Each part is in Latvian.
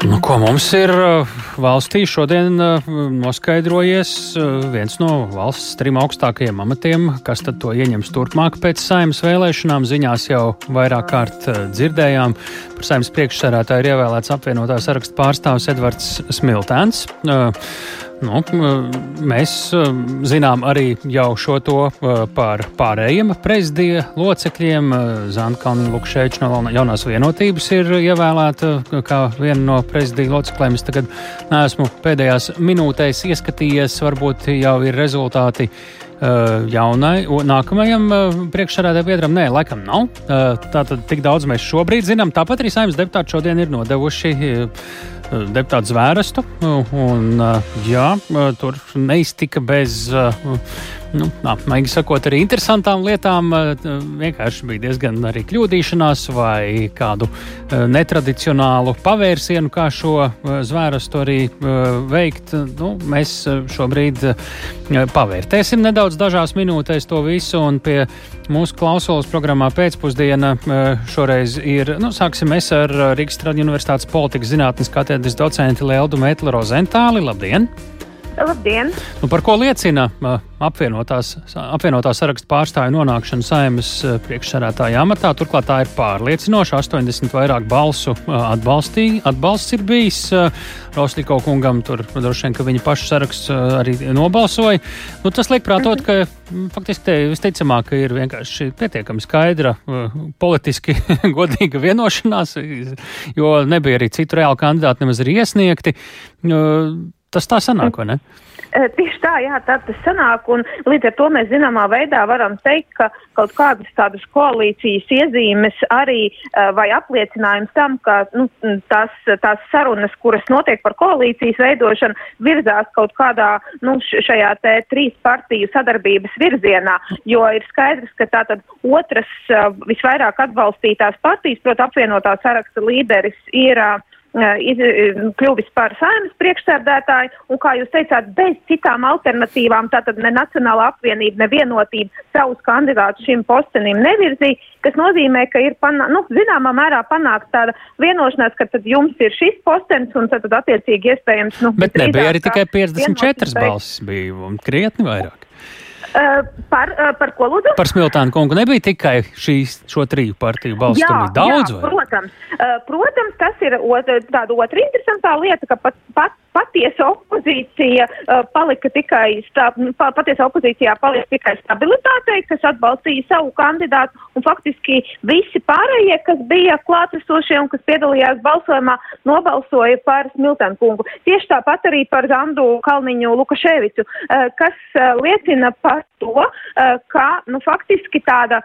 Nu, ko mums ir valstī šodien noskaidrojies viens no valsts trim augstākajiem amatiem, kas tad to ieņems turpmāk pēc saimnes vēlēšanām. Ziņās jau vairāk kārt dzirdējām. Par saimnes priekšsērētāju ir ievēlēts apvienotā saraksta pārstāvis Edvards Smiltēns. Nu, mēs zinām arī jau šo to par pārējiem prezidija locekļiem. Zankalna Lukšēča no jaunās vienotības ir ievēlēta kā viena no prezidija locekļiem. Es tagad neesmu pēdējās minūtēs ieskatījies, varbūt jau ir rezultāti. Jaunai, nākamajam priekšsādātājam biedram, nē, laikam nav. Tātad tik daudz mēs šobrīd zinām. Tāpat arī saimnes deputāti šodien ir nodevuši deputātu zvērestu. Un, jā, tur neiztika bez nu, apmaigi sakot, arī interesantām lietām. Vienkārši bija diezgan arī kļūdīšanās vai kādu netradicionālu pavērsienu, kā šo zvērestu arī veikt. Nu, mēs šobrīd pavērtēsim nedaudz dažās minūtēs to visu, un pie mūsu klausulas programmā pēcpusdiena šoreiz ir, nu, sāksim mēs ar Rīgas Traģiņu Universitātes politikas zinātnes katedras docentu Leldu Mētli Rozentāli. Labdien! Labdien! Nu, par ko liecina apvienotās, apvienotā saraksta pārstāvju nonākšana saimnes priekšsarētāja amatā? Turklāt tā ir pārliecinoša. 80 vairāk balsu atbalstī, atbalsts ir bijis. Rostiko kungam tur droši vien, ka viņa paša saraksts arī nobalsoja. Nu, tas liek prātot, ka faktiski te visticamāk ir vienkārši pietiekami skaidra politiski godīga vienošanās, jo nebija arī citu reālu kandidātu nemaz ir iesniegti. Tas tā sanāk, vai ne? Tieši tā, jā, tā tas sanāk, un līdz ar to mēs zināmā veidā varam teikt, ka kaut kādas tādas koalīcijas iezīmes arī vai apliecinājums tam, ka nu, tās, tās sarunas, kuras notiek par koalīcijas veidošanu, virzās kaut kādā nu, šajā te trīs partiju sadarbības virzienā, jo ir skaidrs, ka tātad otras visvairāk atbalstītās partijas, proti apvienotā saraksta līderis ir uh, kļuvis par saimnes priekšsēdētāju, un, kā jūs teicāt, bez citām alternatīvām, tātad ne Nacionāla apvienība, ne vienotība savus kandidātus šim postenim nevirzīja, kas nozīmē, ka ir, panā, nu, zināmā mērā panākt tāda vienošanās, ka tad jums ir šis postenis, un tad, tad attiecīgi iespējams, nu, Bet nebija arī tikai 54 balsis, bija krietni vairāk. Uh, par, uh, par ko lūdzu? Par Smiltānu kungu nebija tikai šīs, šo triju partiju balstu, jā, bija daudz. Jā, protams. Uh, protams, tas ir ot, tāda otra interesantā lieta, ka pat, pat patiesa opozīcija uh, palika tikai, stā, pa, patiesa opozīcijā palika tikai stabilitātei, kas atbalstīja savu kandidātu, un faktiski visi pārējie, kas bija klātesošie un kas piedalījās balsojumā, nobalsoja par Smiltēnu kungu. Tieši tāpat arī par Zandu Kalniņu Lukaševicu, uh, kas uh, liecina par to, uh, ka, nu, faktiski tāda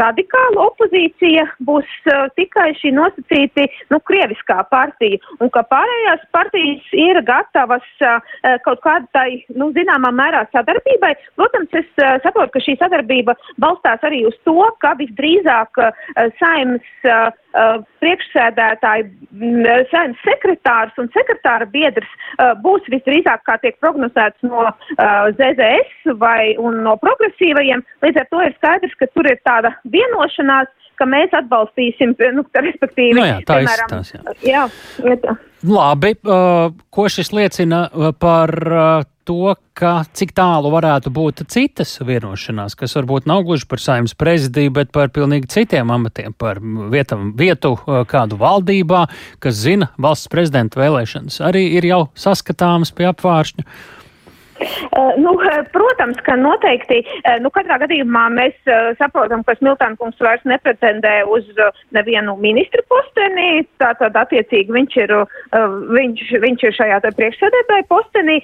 radikāla opozīcija būs uh, tikai šī nosacīti, nu, krieviskā partija, un ka pārējās partijas ir gatavas uh, kaut kādai, nu, zināmā mērā sadarbībai. Protams, es uh, saprotu, ka šī sadarbība balstās arī uz to, ka visdrīzāk uh, saimnes uh, priekšsēdētāji, saimnes sekretārs un sekretāra biedrs uh, būs visdrīzāk, kā tiek prognozēts no uh, ZZS vai no progresīvajiem. Līdz ar to ir skaidrs, ka tur ir tāda vienošanās, ka mēs atbalstīsim, nu, respektīvi, no jā, tā piemēram, izskatās, jā. jā. Labi, uh, ko šis liecina par uh, to, ka cik tālu varētu būt citas vienošanās, kas varbūt nav gluži par saimnes prezidiju, bet par pilnīgi citiem amatiem, par vietam, vietu kādu valdībā, kas zina valsts prezidenta vēlēšanas, arī ir jau saskatāmas pie apvāršņa. Uh, nu, protams, ka noteikti, uh, nu, katrā gadījumā mēs saprotam, ka Smiltāna kungs vairs nepretendē uz nevienu ministru posteni, tātad attiecīgi viņš ir, viņš, viņš ir šajā priekšsēdētāja postenī.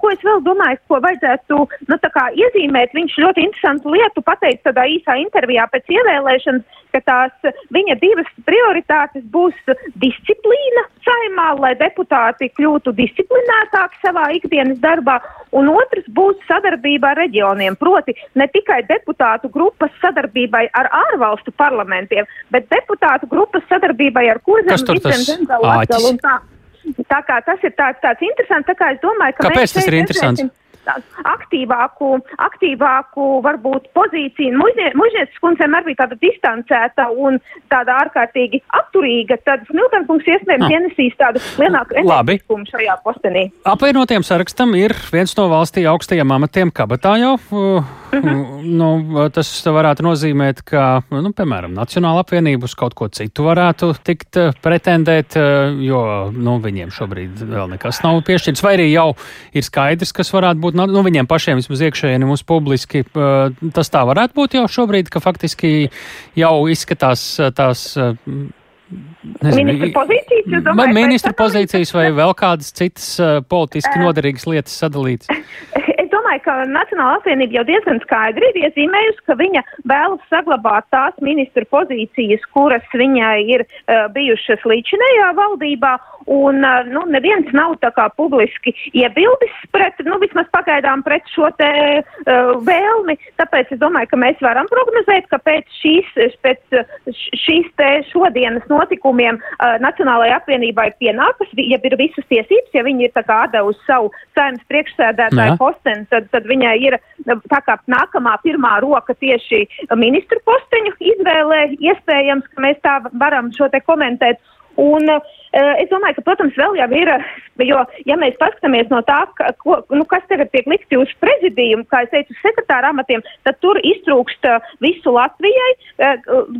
Ko es vēl domāju, ko vajadzētu, nu, tā kā iezīmēt, viņš ļoti interesantu lietu pateica tādā īsā intervijā pēc ievēlēšanas, ka tās viņa divas prioritātes būs disciplīna saimā, lai deputāti kļūtu disciplinētāki savā ikdienas darbā un otrs būs sadarbība ar reģioniem, proti ne tikai deputātu grupas sadarbībai ar ārvalstu parlamentiem, bet deputātu grupas sadarbībai ar kurzem, Zemgalu, Latgalu un tā. Tā kā tas ir tāds, tāds interesants, tā kā es domāju, ka Kāpēc tas ir interesants? Redzēsim, aktīvāku, aktīvāku varbūt pozīciju. Mužnieces kundze vienmēr bija tāda distancēta un tāda ārkārtīgi atturīga, tad Smiltenkungs iespējams ah. ienesīs tādu lielāku enerģiskumu šajā postenī. Apvienotiem sarakstam ir viens no valstī augstajiem amatiem kabatā jau. Uh, uh -huh. nu, tas varētu nozīmēt, ka, nu, piemēram, Nacionāla apvienība uz kaut ko citu varētu tikt uh, pretendēt, uh, jo nu, viņiem šobrīd vēl nekas nav piešķirts, vai arī jau ir skaidrs, kas varētu būt nu, viņiem pašiem vismaz iekšēji, mums publiski. Tas tā varētu būt jau šobrīd, ka faktiski jau izskatās tās Nezinu, ministra pozīcijas, jūs domājat? Ministra pozīcijas vai vēl kādas citas politiski noderīgas lietas sadalītas? Domāju, ka Nacionāla apvienība jau diezgan skaidri ir iezīmējusi, ka viņa vēlas saglabāt tās ministra pozīcijas, kuras viņai ir uh, bijušas līdzinējā valdībā, un uh, nu, neviens nav tā kā publiski iebildis pret, nu, vismaz pagaidām pret šo te uh, vēlmi, tāpēc es domāju, ka mēs varam prognozēt, ka pēc šīs, pēc šīs te šodienas notikumiem uh, Nacionālajai apvienībai pienākas, ja ir visas tiesības, ja viņi ir tā kā atdevusi savu saimnes priekšsēdētāju posteni, tad, tad viņai ir tā kā nākamā pirmā roka tieši ministru posteņu izvēlē. Iespējams, ka mēs tā varam šo te komentēt. Un uh, es domāju, ka, protams, vēl jau ir, jo, ja mēs paskatāmies no tā, ka, ko, nu, kas tagad tiek likti uz prezidiju, kā es teicu, sekretāra amatiem, tad tur iztrūkst uh, visu Latvijai,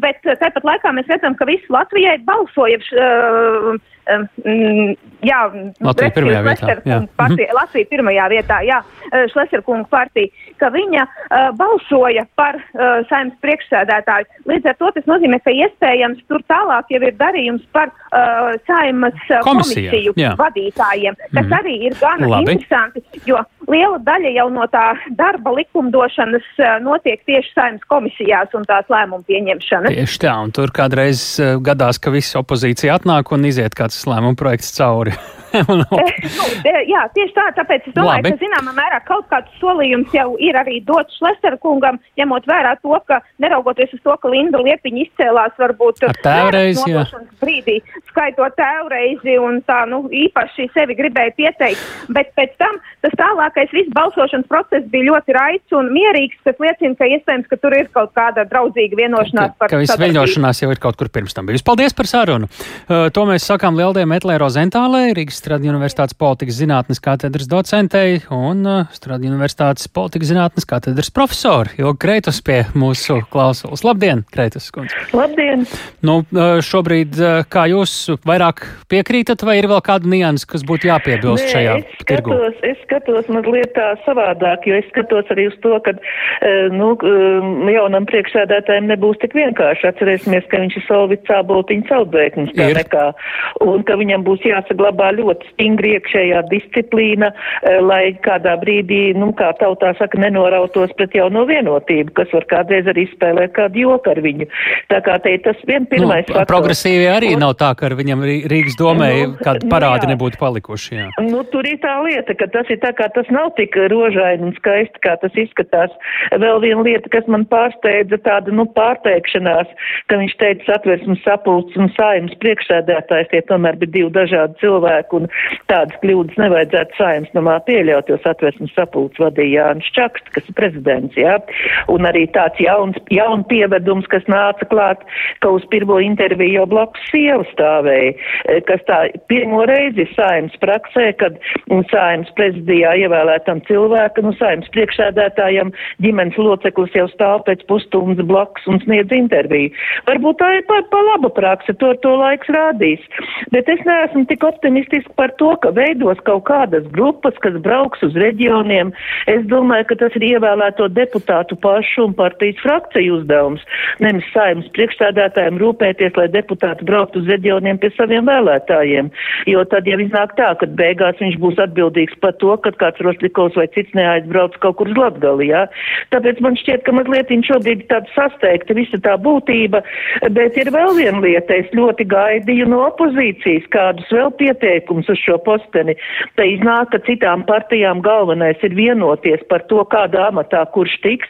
bet tāpat laikā mēs redzam, ka visu Latvijai balsoja. Um, jā, Latvija pirmajā vietā. Jā. Partija, mhm. Latvija pirmajā vietā, jā, Šleserkunga partija, ka viņa uh, balsoja par uh, saimnes priekšsēdētāju. Līdz ar to tas nozīmē, ka iespējams tur tālāk jau ir darījums par uh, saimas uh, komisiju jā. vadītājiem, kas mm. arī ir gana Labi. interesanti, jo liela daļa jau no tā darba likumdošanas uh, notiek tieši saimas komisijās un tās lēmumu pieņemšanas. Tieši tā, un tur kādreiz uh, gadās, ka visa opozīcija atnāk un iziet kāds šis lēmuma projekts cauri. nu, jā, tieši tā, tāpēc es domāju, Labi. ka zināmā mērā kaut kāds solījums jau ir arī dots Šlesera kungam, ņemot vērā to, ka neraugoties uz to, ka Linda Liepiņa izcēlās varbūt tēvreizi, brīdī, skaitot tēvreizi un tā, nu, īpaši sevi gribēja pieteikt, bet pēc tam tas tālākais viss balsošanas process bija ļoti raids un mierīgs, kas liecina, ka iespējams, ka tur ir kaut kāda draudzīga vienošanās ka, par ka viss veļošanās jau ir kaut kur pirms tam bijusi. Paldies par sarunu! Uh, to mēs sakām Lieldē Metlē Rozentālē, Rīgas Stradiņu universitātes politikas zinātnes katedras docentei un uh, Stradiņu universitātes politikas zinātnes katedras profesori. Jo Kreitus pie mūsu klausulas. Labdien, Kreitus skundze! Labdien! Nu, uh, šobrīd, uh, kā jūs vairāk piekrītat, vai ir vēl kāda nianses, kas būtu jāpiebilst Nē, šajā es tirgu? Skatos, es skatos mazliet tā savādāk, jo es skatos arī uz to, ka nu, jaunam priekšsēdētājiem nebūs tik vienkārši. Atcerēsimies, ka viņš ir Solvits Cāboltiņa celtbēknis, tā nekā. Un ka viņam būs jāsaglabā ļoti stingri iekšējā disciplīna, eh, lai kādā brīdī, nu, kā tautā saka, nenorautos pret jauno vienotību, kas var kādreiz arī spēlēt kādu joku ar viņu. Tā kā te tas vien pirmais nu, faktors. Progresīvi arī un, nav tā, ka ar viņam Rīgas domē nu, kādi nu parādi jā. nebūtu palikuši. Jā. Nu, tur ir tā lieta, ka tas ir tā kā tas nav tik rožaini un skaisti, kā tas izskatās. Vēl viena lieta, kas man pārsteidza, tāda, nu, pārteikšanās, ka viņš teica atversmes sapulcs un sājums priekšsēdētājs, tie tomēr bija divi dažādi cilvēki, un tādas kļūdas nevajadzētu saimnes nomā pieļaut, jo satversmes sapulcs vadīja Jānis Čaksts, kas ir prezidents, jā, un arī tāds jauns, jaun pievedums, kas nāca klāt, ka uz pirmo interviju jau blakus sieva stāvēja, kas tā pirmo reizi ir saimnes praksē, kad saimnes prezidijā ievēlētam cilvēkam, nu saimnes priekšsēdētājam ģimenes loceklis jau stāv pēc pusstundas blakus un sniedz interviju. Varbūt tā ir pa, pa laba praksa, to, to laiks rādīs. Bet es neesmu tik optimistiski par to, ka veidos kaut kādas grupas, kas brauks uz reģioniem. Es domāju, ka tas ir ievēlēto deputātu pašu un partijas frakciju uzdevums. Nevis saimnes priekšstādātājiem rūpēties, lai deputāti brauktu uz reģioniem pie saviem vēlētājiem. Jo tad jau iznāk tā, ka beigās viņš būs atbildīgs par to, kad kāds Roslikovs vai cits neaizbrauc kaut kur uz Latgali. Ja? Tāpēc man šķiet, ka mazliet viņš šobrīd ir tāds sasteigta visa tā būtība, bet ir vēl viena lieta. Es ļoti gaidīju no opozīcijas kādus vēl pieteikumus uz šo posteni, tad iznāk, ka citām partijām galvenais ir vienoties par to, kādā amatā kurš tiks,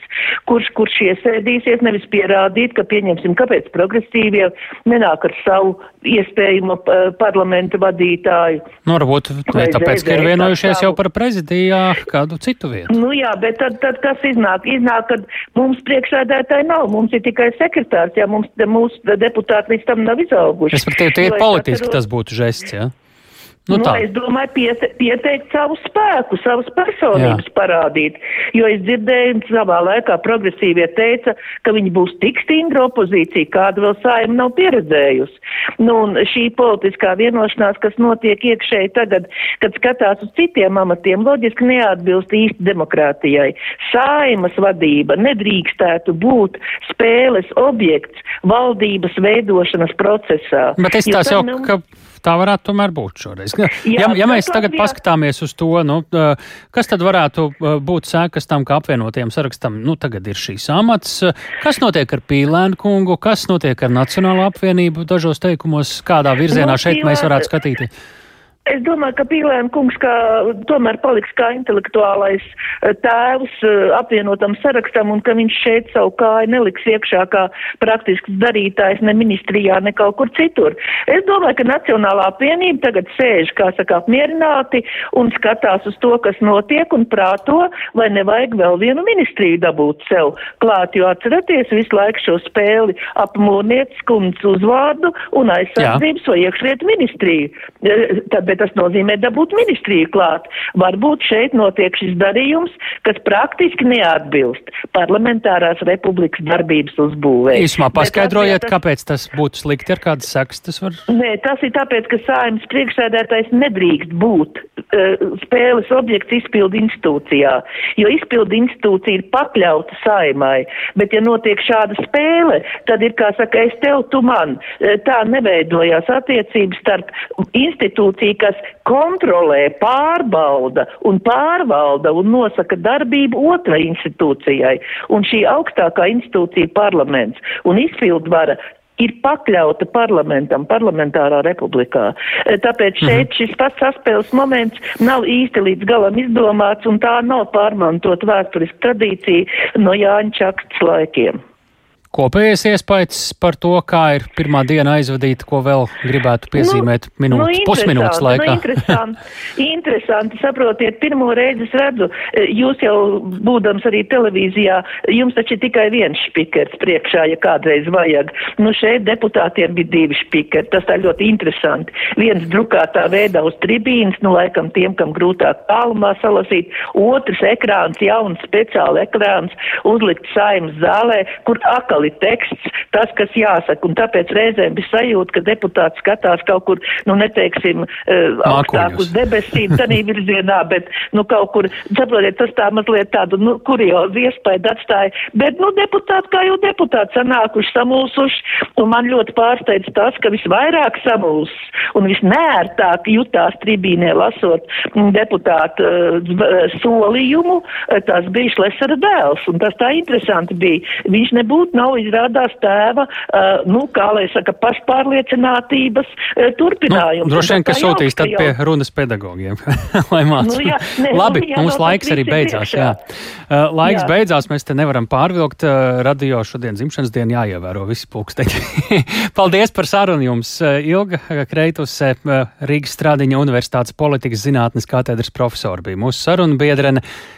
kurš, kurš iesēdīsies, nevis pierādīt, ka pieņemsim, kāpēc progresīvie nenāk ar savu iespējamo parlamenta vadītāju. Nu, varbūt tāpēc, ka ir vienojušies jau par prezidijā kādu citu vietu. Nu jā, bet tad, tad kas iznāk? Iznāk, ka mums priekšādētāji nav, mums ir tikai sekretārs, ja mums mūsu deputāti līdz tam nav izauguši. Respektīvi, tie ir politiski, tas būtu žests, jā? Ja? Nu, nu, es domāju, piete, pieteikt savu spēku, savas personības Jā. parādīt. Jo es dzirdēju, savā laikā progresīvie teica, ka viņi būs tik stingra opozīcija, kādu vēl saima nav pieredzējusi. Nu, un šī politiskā vienošanās, kas notiek iekšēji tagad, kad skatās uz citiem amatiem, loģiski neatbilst īsti demokrātijai. Saimas vadība nedrīkstētu būt spēles objekts valdības veidošanas procesā. Bet es tās jau, nu, ka tā varētu tomēr būt šoreiz. Jā, ja, ja mēs tagad jā. paskatāmies uz to, nu, kas tad varētu būt sēkas tam, ka apvienotiem sarakstam, nu, tagad ir šīs amats, kas notiek ar Pīlēnu kungu, kas notiek ar Nacionālo apvienību dažos teikumos, kādā virzienā no, šeit mēs varētu skatīties? Es domāju, ka Pīlēna kungs kā, tomēr paliks kā intelektuālais eh, tēvs eh, apvienotam sarakstam un ka viņš šeit savu kāju neliks iekšā kā praktisks darītājs ne ministrijā, ne kaut kur citur. Es domāju, ka Nacionālā apvienība tagad sēž, kā saka, apmierināti un skatās uz to, kas notiek un prāto, vai nevajag vēl vienu ministriju dabūt sev klāt, jo atceraties visu laiku šo spēli ap mūrnieces kundzes uzvārdu un aizsardzības vai iekšlietu ministriju. Eh, tad, tas nozīmē dabūt ministriju klāt. Varbūt šeit notiek šis darījums, kas praktiski neatbilst parlamentārās republikas darbības uzbūvē. Īsumā paskaidrojiet, tas, kāpēc tas būtu slikti, ar kādas sekas tas var? Nē, tas ir tāpēc, ka sājums priekšsēdētājs nedrīkst būt uh, spēles objekts izpildu institūcijā, jo izpildu institūcija ir pakļauta saimai, bet ja notiek šāda spēle, tad ir, kā saka, es tev, tu man. Tā neveidojās attiecības starp institūciju, kas kontrolē, pārbauda un pārvalda un nosaka darbību otrai institūcijai. Un šī augstākā institūcija parlaments un izpildvara ir pakļauta parlamentam, parlamentārā republikā. E, tāpēc mhm. šeit šis pats saspēles moments nav īsti līdz galam izdomāts, un tā nav pārmantot vēsturiski tradīcija no Jāņa Čakstas laikiem. Kopējais iespējas par to, kā ir pirmā diena aizvadīta, ko vēl gribētu piezīmēt nu, minūtes, nu, pusminūtes laikā. Nu, interesanti, interesanti, saprotiet, pirmo reizi es redzu, e, jūs jau būdams arī televīzijā, jums taču ir tikai viens špikers priekšā, ja kādreiz vajag. Nu, šeit deputātiem bija divi špikeri, tas tā ļoti interesanti. Viens drukātā veidā uz tribīnas, nu, laikam tiem, kam grūtāk tālumā salasīt, otrs ekrāns, jauns speciāli ekrāns, uzlikt saimnes zālē, kur akal ir teksts, tas, kas jāsaka, un tāpēc reizēm bija sajūta, ka deputāts skatās kaut kur, nu, neteiksim, uh, augstāk uz debesīm, tādā virzienā, bet, nu, kaut kur, saprotiet, tas tā mazliet tādu, nu, kuriozu iespēju atstāja, bet, nu, deputāti, kā jau deputāti sanākuši, samulsuši, un man ļoti pārsteidz tas, ka visvairāk samuls un visnērtāk jutās tribīnē lasot deputātu uh, solījumu, uh, tas bija Šlesera dēls, un tas tā interesanti bija. Viņš nebūtu nav nav izrādās tēva, uh, nu, kā lai saka, pašpārliecinātības uh, turpinājums. Nu, droši vien, ka sūtīs tad pie runas pedagogiem, lai mācītu. Nu, jā, ne, Labi, nu, jā, mums laiks arī beidzās. Jā. Uh, laiks jā. beidzās, mēs te nevaram pārvilkt. Uh, radio šodien dzimšanas dienu jāievēro visi pulksteņi. Paldies par sarunu jums. Ilga Kreituse, Rīgas Strādiņa Universitātes politikas zinātnes katedras profesora bija mūsu saruna biedrene.